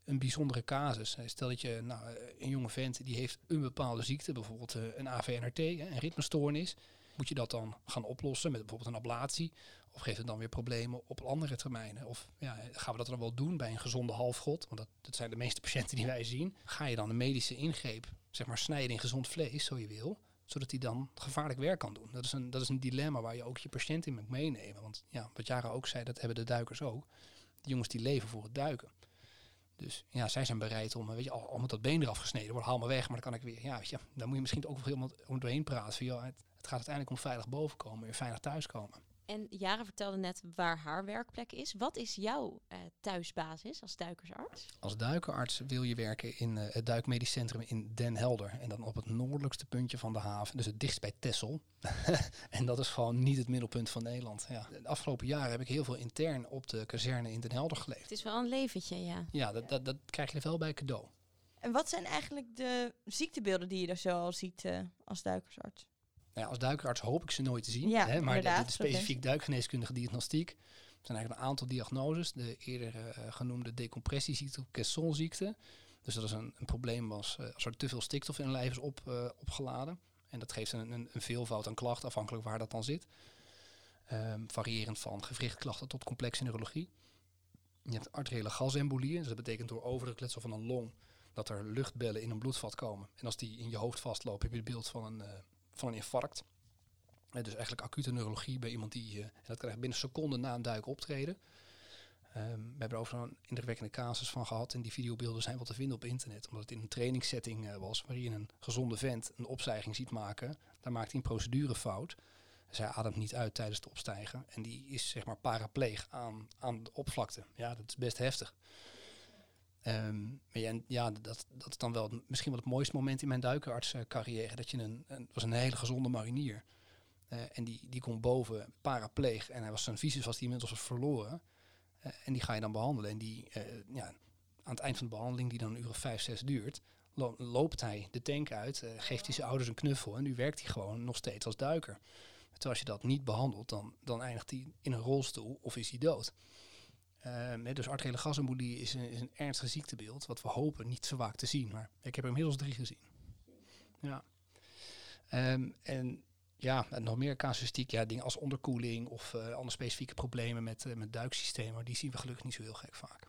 een bijzondere casus. Stel dat je nou, een jonge vent die heeft een bepaalde ziekte, bijvoorbeeld een AVNRT, een ritmestoornis. Moet je dat dan gaan oplossen met bijvoorbeeld een ablatie? Of geeft het dan weer problemen op andere termijnen? Of ja, gaan we dat dan wel doen bij een gezonde halfgod? Want dat, dat zijn de meeste patiënten die wij zien. Ga je dan een medische ingreep, zeg maar snijden in gezond vlees, zo je wil, zodat hij dan gevaarlijk werk kan doen. Dat is, een, dat is een dilemma waar je ook je patiënt in moet meenemen. Want ja, wat Jara ook zei, dat hebben de duikers ook. De jongens die leven voor het duiken. Dus ja, zij zijn bereid om, weet je, al, al moet dat been eraf gesneden worden, haal me weg, maar dan kan ik weer, ja, weet je, dan moet je misschien ook wel helemaal om doorheen praten. Van, joh, het, het gaat uiteindelijk om veilig bovenkomen en veilig thuiskomen. En Jara vertelde net waar haar werkplek is. Wat is jouw uh, thuisbasis als duikersarts? Als duikerarts wil je werken in uh, het Duikmedisch Centrum in Den Helder. En dan op het noordelijkste puntje van de haven. Dus het dichtst bij Texel. en dat is gewoon niet het middelpunt van Nederland. Ja. De afgelopen jaren heb ik heel veel intern op de kazerne in Den Helder geleefd. Het is wel een leventje, ja. Ja, dat, dat, dat krijg je er wel bij cadeau. En wat zijn eigenlijk de ziektebeelden die je er zo al ziet uh, als duikersarts? Nou ja, als duikerarts hoop ik ze nooit te zien. Ja, hè, maar de, specifiek duikgeneeskundige diagnostiek. Er zijn eigenlijk een aantal diagnoses. De eerder eh, genoemde decompressieziekte of Caissonziekte. Dus dat is een, een probleem was, eh, als er te veel stikstof in een lijf is op, eh, opgeladen. En dat geeft een, een, een veelvoud aan klachten, afhankelijk waar dat dan zit. Ehm, variërend van gewrichtklachten tot complexe neurologie. Je hebt arteriële gasembolieën. Dus dat betekent door overdrukletsel van een long dat er luchtbellen in een bloedvat komen. En als die in je hoofd vastlopen, heb je het beeld van een, van een infarct. Eh, dus eigenlijk acute neurologie bij iemand die... eh, dat krijgt binnen seconden na een duik optreden. Ehm, we hebben er een indrukwekkende casus van gehad. En die videobeelden zijn wel te vinden op internet. Omdat het in een trainingssetting eh, was. Waarin een gezonde vent een opstijging ziet maken. Daar maakt hij een procedurefout. Hij ademt niet uit tijdens het opstijgen. En die is zeg maar parapleeg aan, aan de oppervlakte. Ja, dat is best heftig. Ehm, maar ja, ja, dat, dat is dan wel misschien wel het mooiste moment in mijn duikerartscarrière. Dat je een, was een hele gezonde marinier. Eh, en die, die komt boven, parapleeg. En hij was zijn visus was die inmiddels was verloren. Eh, en die ga je dan behandelen. En die, eh, ja, aan het eind van de behandeling, die dan een uur of vijf, zes duurt, lo- loopt hij de tank uit, geeft hij zijn ouders een knuffel. En nu werkt hij gewoon nog steeds als duiker. Terwijl als je dat niet behandelt, dan, dan eindigt hij in een rolstoel of is hij dood. Hè, dus arteriële gasembolie is een, is een ernstig ziektebeeld, wat we hopen niet zo vaak te zien. Maar ik heb er inmiddels drie gezien. Ja. Ehm, en ja, nog meer casuïstiek, ja, dingen als onderkoeling of eh, andere specifieke problemen met, eh, met duiksystemen, die zien we gelukkig niet zo heel gek vaak.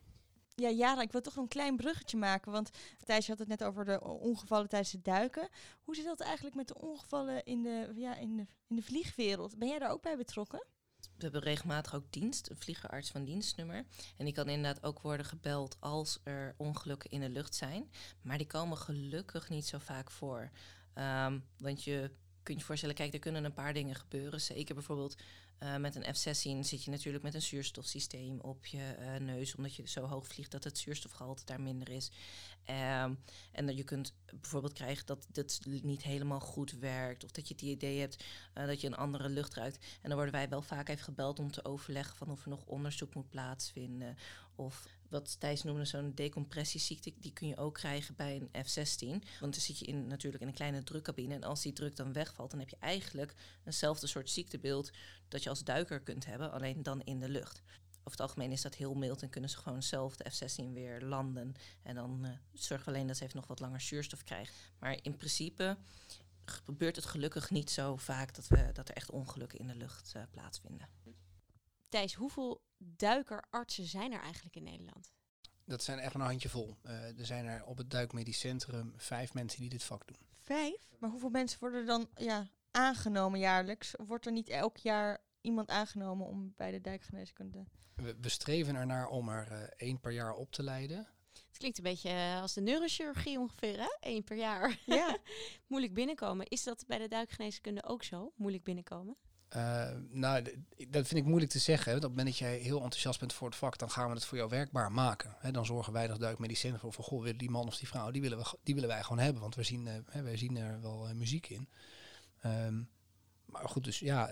Ja, Jara, ik wil toch een klein bruggetje maken. Want Thijs had het net over de ongevallen tijdens het duiken. Hoe zit dat eigenlijk met de ongevallen in de, ja, in de, in de vliegwereld? Ben jij daar ook bij betrokken? We hebben regelmatig ook dienst, een vliegerarts van dienstnummer. En die kan inderdaad ook worden gebeld als er ongelukken in de lucht zijn. Maar die komen gelukkig niet zo vaak voor. Ehm, want je kunt je voorstellen, kijk, er kunnen een paar dingen gebeuren. Zeker bijvoorbeeld eh, met een F-16 zit je natuurlijk met een zuurstofsysteem op je eh, neus. Omdat je zo hoog vliegt dat het zuurstofgehalte daar minder is. Ehm, en dat je kunt bijvoorbeeld krijgen dat dit niet helemaal goed werkt. Of dat je het idee hebt eh, dat je een andere lucht ruikt. En dan worden wij wel vaak even gebeld om te overleggen van of er nog onderzoek moet plaatsvinden. Of wat Thijs noemde, zo'n decompressieziekte, die kun je ook krijgen bij een F-16. Want dan zit je in, natuurlijk in een kleine drukcabine. En als die druk dan wegvalt, dan heb je eigenlijk eenzelfde soort ziektebeeld dat je als duiker kunt hebben, alleen dan in de lucht. Over het algemeen is dat heel mild en kunnen ze gewoon zelf de F-16 weer landen. En dan eh, zorgen we alleen dat ze even nog wat langer zuurstof krijgen. Maar in principe gebeurt het gelukkig niet zo vaak dat, we, dat er echt ongelukken in de lucht eh, plaatsvinden. Thijs, hoeveel duikerartsen zijn er eigenlijk in Nederland? Dat zijn echt een handjevol. Eh er zijn er op het Duikmedisch Centrum vijf mensen die dit vak doen. Vijf? Maar hoeveel mensen worden er dan ja, aangenomen jaarlijks? Wordt er niet elk jaar iemand aangenomen om bij de dijkgeneeskunde? We, we streven ernaar om er eh, één per jaar op te leiden. Het klinkt een beetje eh, als de neurochirurgie ongeveer, hè? Eén per jaar. Ja. Moeilijk binnenkomen. Is dat bij de duikgeneeskunde ook zo? Moeilijk binnenkomen? Eh, nou, dat vind ik moeilijk te zeggen. Hè. Op het moment dat jij heel enthousiast bent voor het vak, dan gaan we het voor jou werkbaar maken. Hè. Dan zorgen wij als Duikmedisch Centrum voor, van, goh, willen die man of die vrouw, die willen, we, die willen wij gewoon hebben. Want we zien, eh, hè, wij zien er wel eh, muziek in. Ehm, maar goed, dus ja,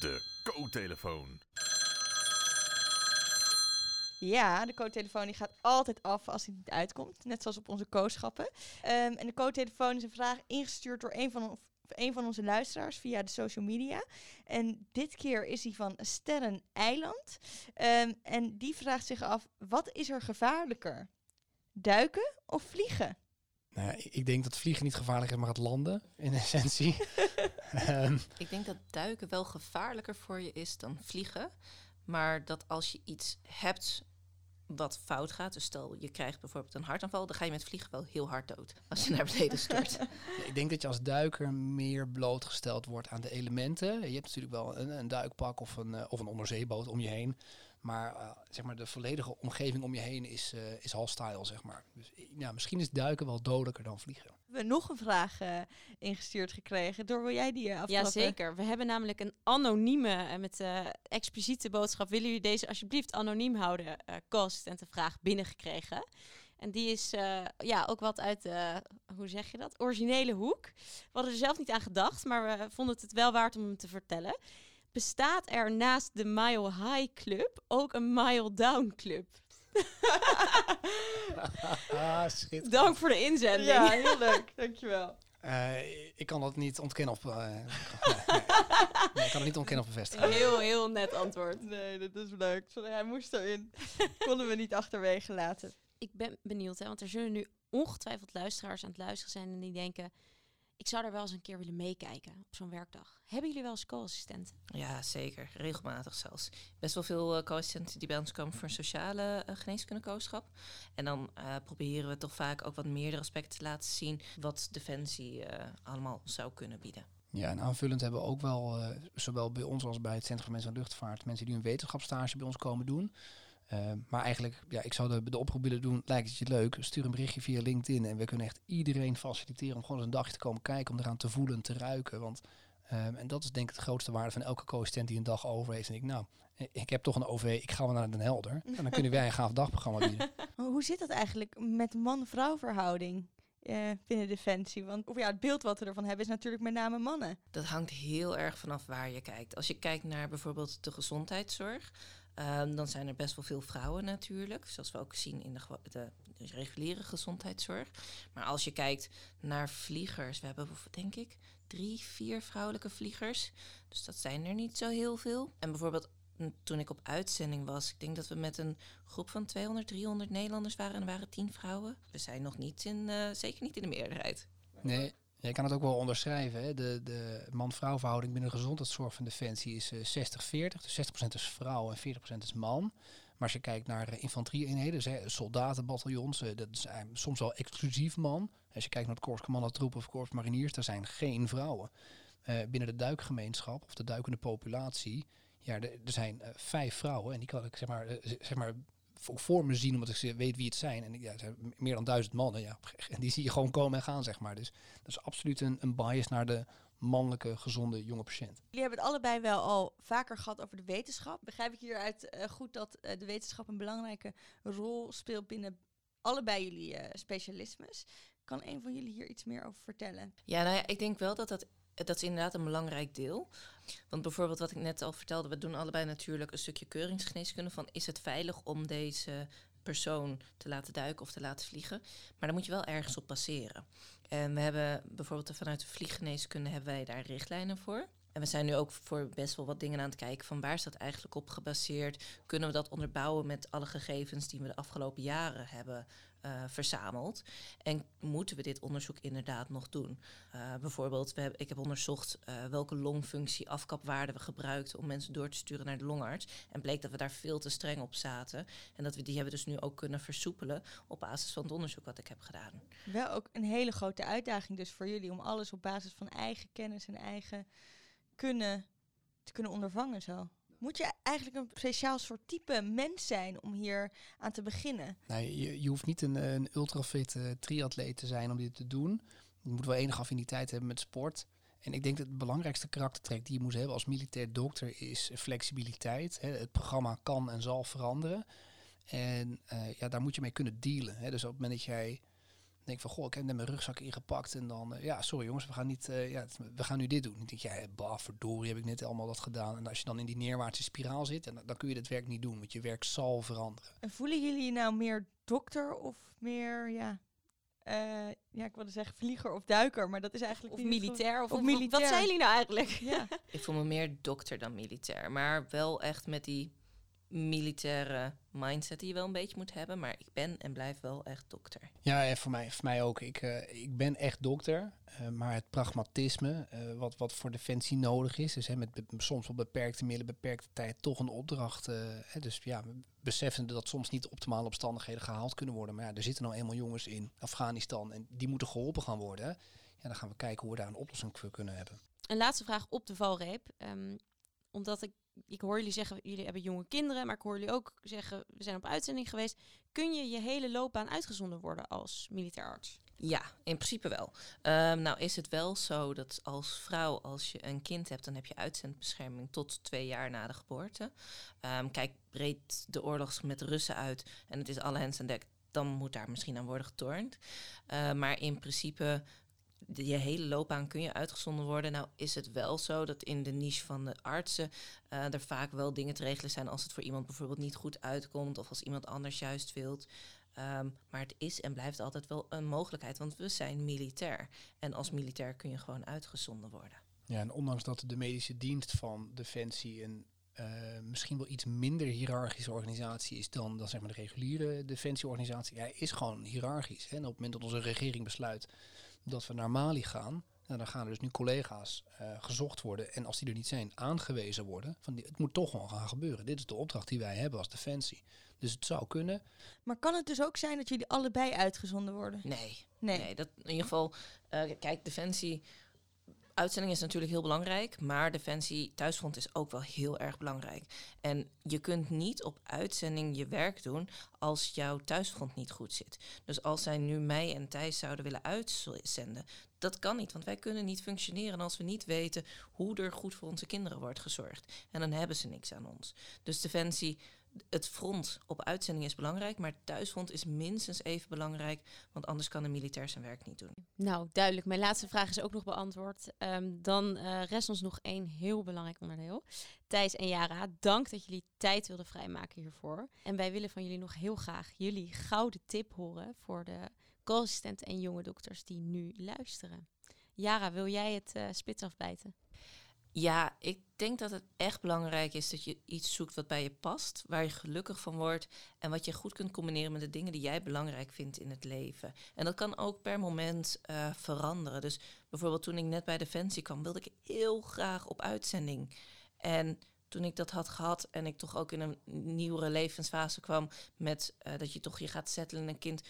De co-telefoon. Ja, de co-telefoon die gaat altijd af als hij niet uitkomt. Net zoals op onze kooschappen. Ehm, en de co-telefoon is een vraag ingestuurd door een van, of een van onze luisteraars via de social media. En dit keer is die van Sterren Eiland. Ehm, en die vraagt zich af, wat is er gevaarlijker? Duiken of vliegen? nou ja, ik- ik denk dat vliegen niet gevaarlijk is, maar het landen in essentie. Ehm, Ik denk dat duiken wel gevaarlijker voor je is dan vliegen. Maar dat als je iets hebt wat fout gaat, dus stel je krijgt bijvoorbeeld een hartaanval, dan ga je met vliegen wel heel hard dood als je naar beneden stort. ik denk dat je als duiker meer blootgesteld wordt aan de elementen. Je hebt natuurlijk wel een, een duikpak of een, eh, of een onderzeeboot om je heen. Maar eh, zeg maar de volledige omgeving om je heen is, eh is hostile, zeg maar. Dus eh, ja, misschien is duiken wel dodelijker dan vliegen. We hebben nog een vraag eh, ingestuurd gekregen. Door wil jij die aftrappen? Ja, zeker. We hebben namelijk een anonieme, en met eh expliciete boodschap, willen jullie deze alsjeblieft anoniem houden, eh kost en de vraag binnengekregen. En die is eh, ja, ook wat uit de, hoe zeg je dat, originele hoek. We hadden er zelf niet aan gedacht, maar we vonden het wel waard om hem te vertellen. Bestaat er naast de Mile High Club ook een Mile Down Club? ah. Dank voor de inzending. Ja, heel leuk. Dankjewel. Eh, ik kan dat niet ontkennen of... eh, nee, nee. Nee, ik kan het niet ontkennen of bevestigen. Heel, heel net antwoord. Nee, dat is leuk. Sorry, hij moest erin. Konden we niet achterwege laten. Ik ben benieuwd, hè, want er zullen nu ongetwijfeld luisteraars aan het luisteren zijn en die denken... Ik zou daar wel eens een keer willen meekijken op zo'n werkdag. Hebben jullie wel eens co-assistenten? Ja, zeker. Regelmatig zelfs. Best wel veel eh, co-assistenten die bij ons komen voor een sociale uh, geneeskundekooschap. En dan uh, proberen we toch vaak ook wat meerdere aspecten te laten zien wat Defensie uh, allemaal zou kunnen bieden. Ja, en aanvullend hebben we ook wel, uh, zowel bij ons als bij het Centrum voor Mensen en Luchtvaart, mensen die een wetenschapsstage bij ons komen doen. Uh, maar eigenlijk, ja, ik zou de, de oproep willen doen, lijkt het je leuk, stuur een berichtje via LinkedIn en we kunnen echt iedereen faciliteren om gewoon eens een dagje te komen kijken, om eraan te voelen, te ruiken. Want, um, en dat is denk ik het grootste waarde van elke co-assistent die een dag over heeft. En ik, nou, ik heb toch een OV, ik ga wel naar Den Helder. En dan kunnen wij een gaaf dagprogramma bieden. Hoe zit dat eigenlijk met man-vrouw verhouding? Uh, binnen Defensie? Want of ja, het beeld wat we ervan hebben is natuurlijk met name mannen. Dat hangt heel erg vanaf waar je kijkt. Als je kijkt naar bijvoorbeeld de gezondheidszorg, um, dan zijn er best wel veel vrouwen natuurlijk. Zoals we ook zien in de, de, reguliere gezondheidszorg. Maar als je kijkt naar vliegers, we hebben denk ik drie, vier vrouwelijke vliegers. Dus dat zijn er niet zo heel veel. En bijvoorbeeld toen ik op uitzending was, ik denk dat we met een groep van 200, 300 Nederlanders waren en er waren tien vrouwen. We zijn nog niet in, uh, zeker niet in de meerderheid. Nee, je kan het ook wel onderschrijven. Hè? De, de man-vrouw verhouding binnen de gezondheidszorg van Defensie is uh, 60-40. Dus 60% is vrouw en 40% is man. Maar als je kijkt naar uh, infanterie-eenheden, dus, soldatenbataljons, uh, dat is soms wel exclusief man. Als je kijkt naar het Korps Commandotroep of Korps Mariniers, daar zijn geen vrouwen. Binnen de duikgemeenschap of de duikende populatie ja, er, er zijn vijf vrouwen en die kan ik zeg maar, zeg maar voor me zien, omdat ik weet wie het zijn. En ja, er zijn meer dan duizend mannen, ja. En die zie je gewoon komen en gaan, zeg maar. Dus dat is absoluut een, een bias naar de mannelijke, gezonde, jonge patiënt. Jullie hebben het allebei wel al vaker gehad over de wetenschap. Begrijp ik hieruit uh, goed dat uh, de wetenschap een belangrijke rol speelt binnen allebei jullie uh, specialismes? Kan een van jullie hier iets meer over vertellen? Ja, nou ja, ik denk wel dat dat dat is inderdaad een belangrijk deel. Want bijvoorbeeld wat ik net al vertelde, we doen allebei natuurlijk een stukje keuringsgeneeskunde van is het veilig om deze persoon te laten duiken of te laten vliegen. Maar dan moet je wel ergens op passeren. En we hebben bijvoorbeeld vanuit de vlieggeneeskunde hebben wij daar richtlijnen voor. En we zijn nu ook voor best wel wat dingen aan het kijken van waar is dat eigenlijk op gebaseerd? Kunnen we dat onderbouwen met alle gegevens die we de afgelopen jaren hebben uh, verzameld? En moeten we dit onderzoek inderdaad nog doen? Uh, bijvoorbeeld, we hebben, ik heb onderzocht uh, welke longfunctie afkapwaarden we gebruikten om mensen door te sturen naar de longarts. En bleek dat we daar veel te streng op zaten. En dat we die hebben dus nu ook kunnen versoepelen op basis van het onderzoek wat ik heb gedaan. Wel ook een hele grote uitdaging dus voor jullie om alles op basis van eigen kennis en eigen kunnen, te kunnen ondervangen zo. Moet je eigenlijk een speciaal soort type mens zijn om hier aan te beginnen? Je, je hoeft niet een, een ultrafit uh, triatleet te zijn om dit te doen. Je moet wel enige affiniteit hebben met sport. En ik denk dat het belangrijkste karaktertrek die je moet hebben als militair dokter is flexibiliteit. Het programma kan en zal veranderen. En uh, ja, daar moet je mee kunnen dealen. Dus op het moment dat jij denk van, goh, ik heb net mijn rugzak ingepakt en dan, uh, ja, sorry jongens, we gaan niet, uh, ja, we gaan nu dit doen. Dan denk je, ja, bah, verdorie, heb ik net allemaal dat gedaan. En als je dan in die neerwaartse spiraal zit, en dan kun je dat werk niet doen, want je werk zal veranderen. En voelen jullie je nou meer dokter of meer, ja, uh, ja, ik wilde zeggen vlieger of duiker, maar dat is eigenlijk of militair of, of, of militair. Wat zijn jullie nou eigenlijk? Ja. ik voel me meer dokter dan militair, maar wel echt met die militaire mindset die je wel een beetje moet hebben. Maar ik ben en blijf wel echt dokter. Ja, en voor mij, voor mij ook. Ik, uh, ik ben echt dokter. Uh, maar het pragmatisme, uh, wat, wat voor defensie nodig is, dus hè, met soms wel beperkte middelen, beperkte tijd, toch een opdracht. Hè, dus ja, beseffende dat soms niet de optimale omstandigheden gehaald kunnen worden. Maar ja, er zitten nou eenmaal jongens in Afghanistan en die moeten geholpen gaan worden. Ja, dan gaan we kijken hoe we daar een oplossing voor kunnen hebben. Een laatste vraag op de valreep. Um, omdat ik ik hoor jullie zeggen, jullie hebben jonge kinderen, maar ik hoor jullie ook zeggen, we zijn op uitzending geweest. Kun je je hele loopbaan uitgezonden worden als militair arts? Ja, in principe wel. Um, nou is het wel zo dat als vrouw, als je een kind hebt, dan heb je uitzendbescherming tot twee jaar na de geboorte. Um, kijk, breed de oorlog met Russen uit en het is alle hens aan dek, dan moet daar misschien aan worden getornd. Uh, maar in principe je hele loopbaan kun je uitgezonden worden. Nou is het wel zo dat in de niche van de artsen uh, er vaak wel dingen te regelen zijn als het voor iemand bijvoorbeeld niet goed uitkomt of als iemand anders juist wilt. Ehm, maar het is en blijft altijd wel een mogelijkheid, want we zijn militair. En als militair kun je gewoon uitgezonden worden. Ja, en ondanks dat de medische dienst van Defensie een eh, misschien wel iets minder hiërarchische organisatie is dan, dan zeg maar de reguliere defensieorganisatie, ja, is gewoon hiërarchisch. En op het moment dat onze regering besluit dat we naar Mali gaan, nou, dan gaan er dus nu collega's uh, gezocht worden. En als die er niet zijn, aangewezen worden. Van die, het moet toch gewoon gaan gebeuren. Dit is de opdracht die wij hebben als Defensie. Dus het zou kunnen. Maar kan het dus ook zijn dat jullie allebei uitgezonden worden? Nee. Nee. nee dat, in ieder geval, uh, kijk, Defensie uitzending is natuurlijk heel belangrijk, maar Defensie thuisfront is ook wel heel erg belangrijk. En je kunt niet op uitzending je werk doen als jouw thuisfront niet goed zit. Dus als zij nu mij en Thijs zouden willen uitzenden, dat kan niet, want wij kunnen niet functioneren als we niet weten hoe er goed voor onze kinderen wordt gezorgd. En dan hebben ze niks aan ons. Dus Defensie het front op uitzending is belangrijk, maar het thuisfront is minstens even belangrijk, want anders kan de militair zijn werk niet doen. Nou, duidelijk. Mijn laatste vraag is ook nog beantwoord. Ehm, dan uh, rest ons nog één heel belangrijk onderdeel. Thijs en Jara, dank dat jullie tijd wilden vrijmaken hiervoor. En wij willen van jullie nog heel graag jullie gouden tip horen voor de co-assistenten en jonge dokters die nu luisteren. Jara, wil jij het uh, spits afbijten? Ja, ik denk dat het echt belangrijk is dat je iets zoekt wat bij je past, waar je gelukkig van wordt en wat je goed kunt combineren met de dingen die jij belangrijk vindt in het leven. En dat kan ook per moment uh, veranderen. Dus bijvoorbeeld toen ik net bij Defensie kwam, wilde ik heel graag op uitzending. En toen ik dat had gehad en ik toch ook in een nieuwere levensfase kwam met uh, dat je toch je gaat settelen een kind.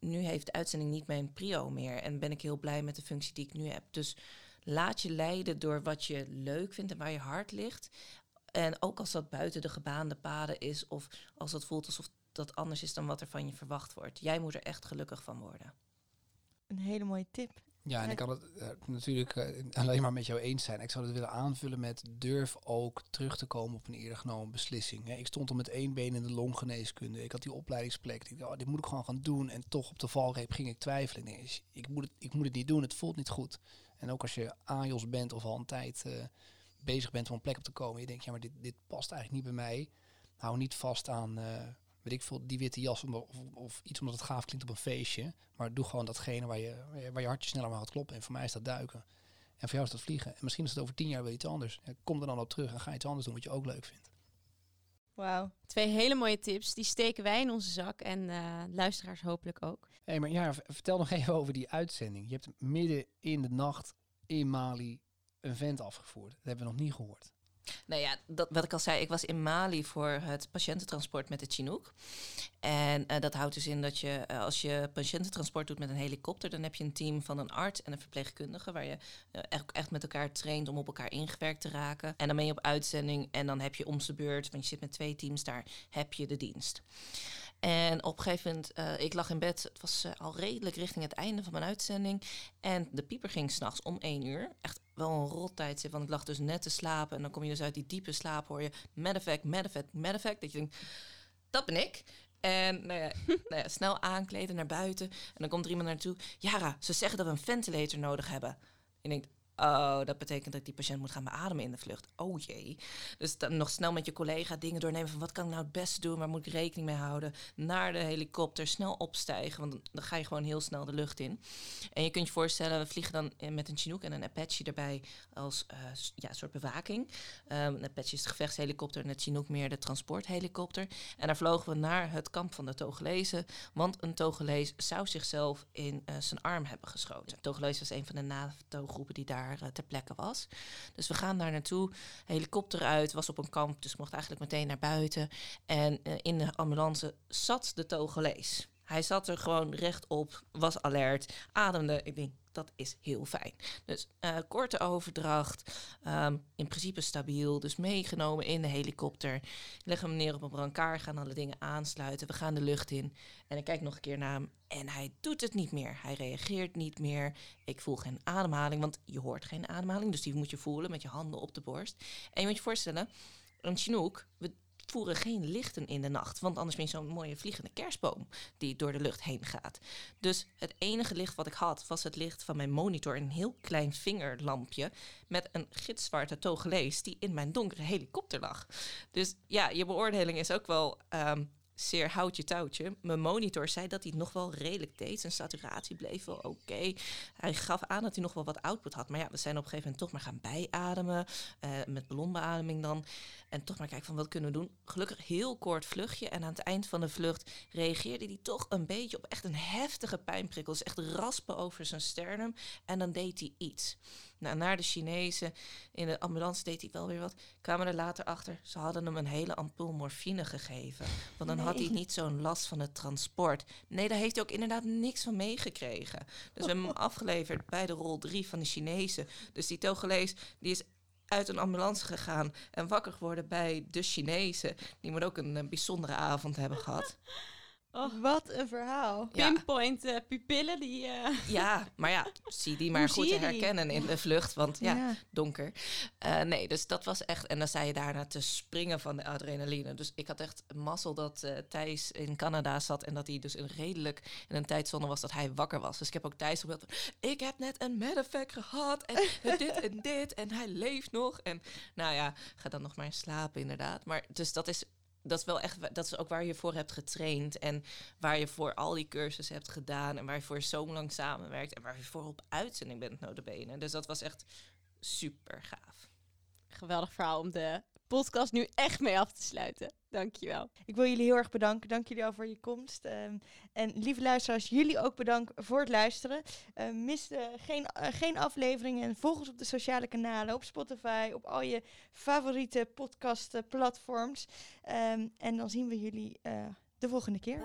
Nu heeft uitzending niet mijn prio meer en ben ik heel blij met de functie die ik nu heb. Dus laat je leiden door wat je leuk vindt en waar je hart ligt. En ook als dat buiten de gebaande paden is, of als het voelt alsof dat anders is dan wat er van je verwacht wordt. Jij moet er echt gelukkig van worden. Een hele mooie tip. Ja, en ik kan het uh, natuurlijk uh, alleen maar met jou eens zijn. Ik zou het willen aanvullen met durf ook terug te komen op een eerder genomen beslissing. Hè. Ik stond al met één been in de longgeneeskunde. Ik had die opleidingsplek. Ik dacht, oh, dit moet ik gewoon gaan doen. En toch op de valreep ging ik twijfelen. Ik, moet het, ik moet het niet doen, het voelt niet goed. En ook als je AJOS bent of al een tijd uh, bezig bent om een plek op te komen. Je denkt, ja, maar dit, dit past eigenlijk niet bij mij. Hou niet vast aan, uh, weet ik veel, die witte jas of, of, iets omdat het gaaf klinkt op een feestje. Maar doe gewoon datgene waar je, waar je hartje sneller maar gaat kloppen. En voor mij is dat duiken. En voor jou is dat vliegen. En misschien is het over tien jaar wel iets anders. kom er dan op terug en ga iets anders doen wat je ook leuk vindt. Wauw. Twee hele mooie tips. Die steken wij in onze zak en uh, luisteraars hopelijk ook. Hé, hey, maar ja, vertel nog even over die uitzending. Je hebt midden in de nacht in Mali een vent afgevoerd. Dat hebben we nog niet gehoord. Nou ja, dat, wat ik al zei, ik was in Mali voor het patiëntentransport met de Chinook. En uh, dat houdt dus in dat je, uh, als je patiëntentransport doet met een helikopter, dan heb je een team van een arts en een verpleegkundige, waar je echt, echt met elkaar traint om op elkaar ingewerkt te raken. En dan ben je op uitzending en dan heb je om de beurt, want je zit met twee teams daar, heb je de dienst. En op een gegeven moment, uh, ik lag in bed, het was al redelijk richting het einde van mijn uitzending. En de pieper ging s'nachts om één uur. Echt wel een rot tijdstip, want ik lag dus net te slapen. En dan kom je dus uit die diepe slaap, hoor je medeffect, medeffect, medeffect. Dat je denkt, dat ben ik. En nou ja, nou ja, snel aankleden naar buiten. En dan komt er iemand naartoe. Jara, ze zeggen dat we een ventilator nodig hebben. Je denkt, Oh, dat betekent dat die patiënt moet gaan beademen in de vlucht. Oh jee. Dus dan nog snel met je collega dingen doornemen van wat kan ik nou het beste doen, waar moet ik rekening mee houden. Naar de helikopter, snel opstijgen, want dan ga je gewoon heel snel de lucht in. En je kunt je voorstellen, we vliegen dan met een Chinook en een Apache erbij als uh, ja, soort bewaking. Um, een Apache is de gevechtshelikopter en een Chinook meer de transporthelikopter. En daar vlogen we naar het kamp van de Togelezen, want een Togelees zou zichzelf in uh, zijn arm hebben geschoten. Togelees was een van de NATO-groepen die daar uh, ter plekke was. Dus we gaan daar naartoe. Helikopter uit, was op een kamp, dus mocht eigenlijk meteen naar buiten. En uh, in de ambulance zat de Togolees. Hij zat er gewoon rechtop, was alert, ademde. Ik denk, dat is heel fijn. Dus uh, korte overdracht, um, in principe stabiel, dus meegenomen in de helikopter. Leggen hem neer op een brancard, gaan alle dingen aansluiten. We gaan de lucht in en ik kijk nog een keer naar hem en hij doet het niet meer. Hij reageert niet meer. Ik voel geen ademhaling, want je hoort geen ademhaling, dus die moet je voelen met je handen op de borst. En je moet je voorstellen, een Chinook, we voeren geen lichten in de nacht. Want anders ben je zo'n mooie vliegende kerstboom die door de lucht heen gaat. Dus het enige licht wat ik had was het licht van mijn monitor. Een heel klein vingerlampje met een gitzwarte togelees die in mijn donkere helikopter lag. Dus ja, je beoordeling is ook wel... Um, zeer houtje touwtje. Mijn monitor zei dat hij nog wel redelijk deed. Zijn saturatie bleef wel oké. Hij gaf aan dat hij nog wel wat output had. Maar ja, we zijn op een gegeven moment toch maar gaan bijademen. eh, met ballonbeademing dan. En toch maar kijken van wat kunnen we doen. Gelukkig heel kort vluchtje. En aan het eind van de vlucht reageerde hij toch een beetje op echt een heftige pijnprikkel. Dus echt raspen over zijn sternum. En dan deed hij iets. Nou, naar de Chinezen in de ambulance deed hij wel weer wat. Kwamen er later achter, ze hadden hem een hele ampul morfine gegeven. Want dan had hij niet zo'n last van het transport. Nee, daar heeft hij ook inderdaad niks van meegekregen. Dus we hebben hem afgeleverd bij de rol 3 van de Chinezen. Dus die Togolees, die is uit een ambulance gegaan en wakker geworden bij de Chinezen. Die moet ook een, eh, bijzondere avond hebben gehad. Oh, Wat een verhaal. Ja. pinpoint eh, pupillen die... eh, Ja, maar ja, zie die maar goed herkennen in de vlucht. Want ja, donker. Eh, nee, dus dat was echt. En dan zei je daarna te springen van de adrenaline. Dus ik had echt mazzel dat eh, Thijs in Canada zat en dat hij dus een redelijk in een tijdzone was dat hij wakker was. Dus ik heb ook Thijs gebeld. Ik heb net een medevac gehad en dit en dit en hij leeft nog. En nou ja, ga dan nog maar slapen inderdaad. Maar dus dat is. Dat is wel echt, dat is ook waar je voor hebt getraind en waar je voor al die cursussen hebt gedaan en waar je voor zo lang samenwerkt en waar je voor op uitzending bent notabene. Dus dat was echt super gaaf. Geweldig verhaal om de podcast nu echt mee af te sluiten. Dankjewel. Ik wil jullie heel erg bedanken. Dank jullie wel voor je komst. Ehm, en lieve luisteraars, jullie ook bedankt voor het luisteren. Ehm, mis eh, geen, eh, geen afleveringen en volg ons op de sociale kanalen, op Spotify, op al je favoriete podcastplatforms. Ehm en dan zien we jullie eh, de volgende keer.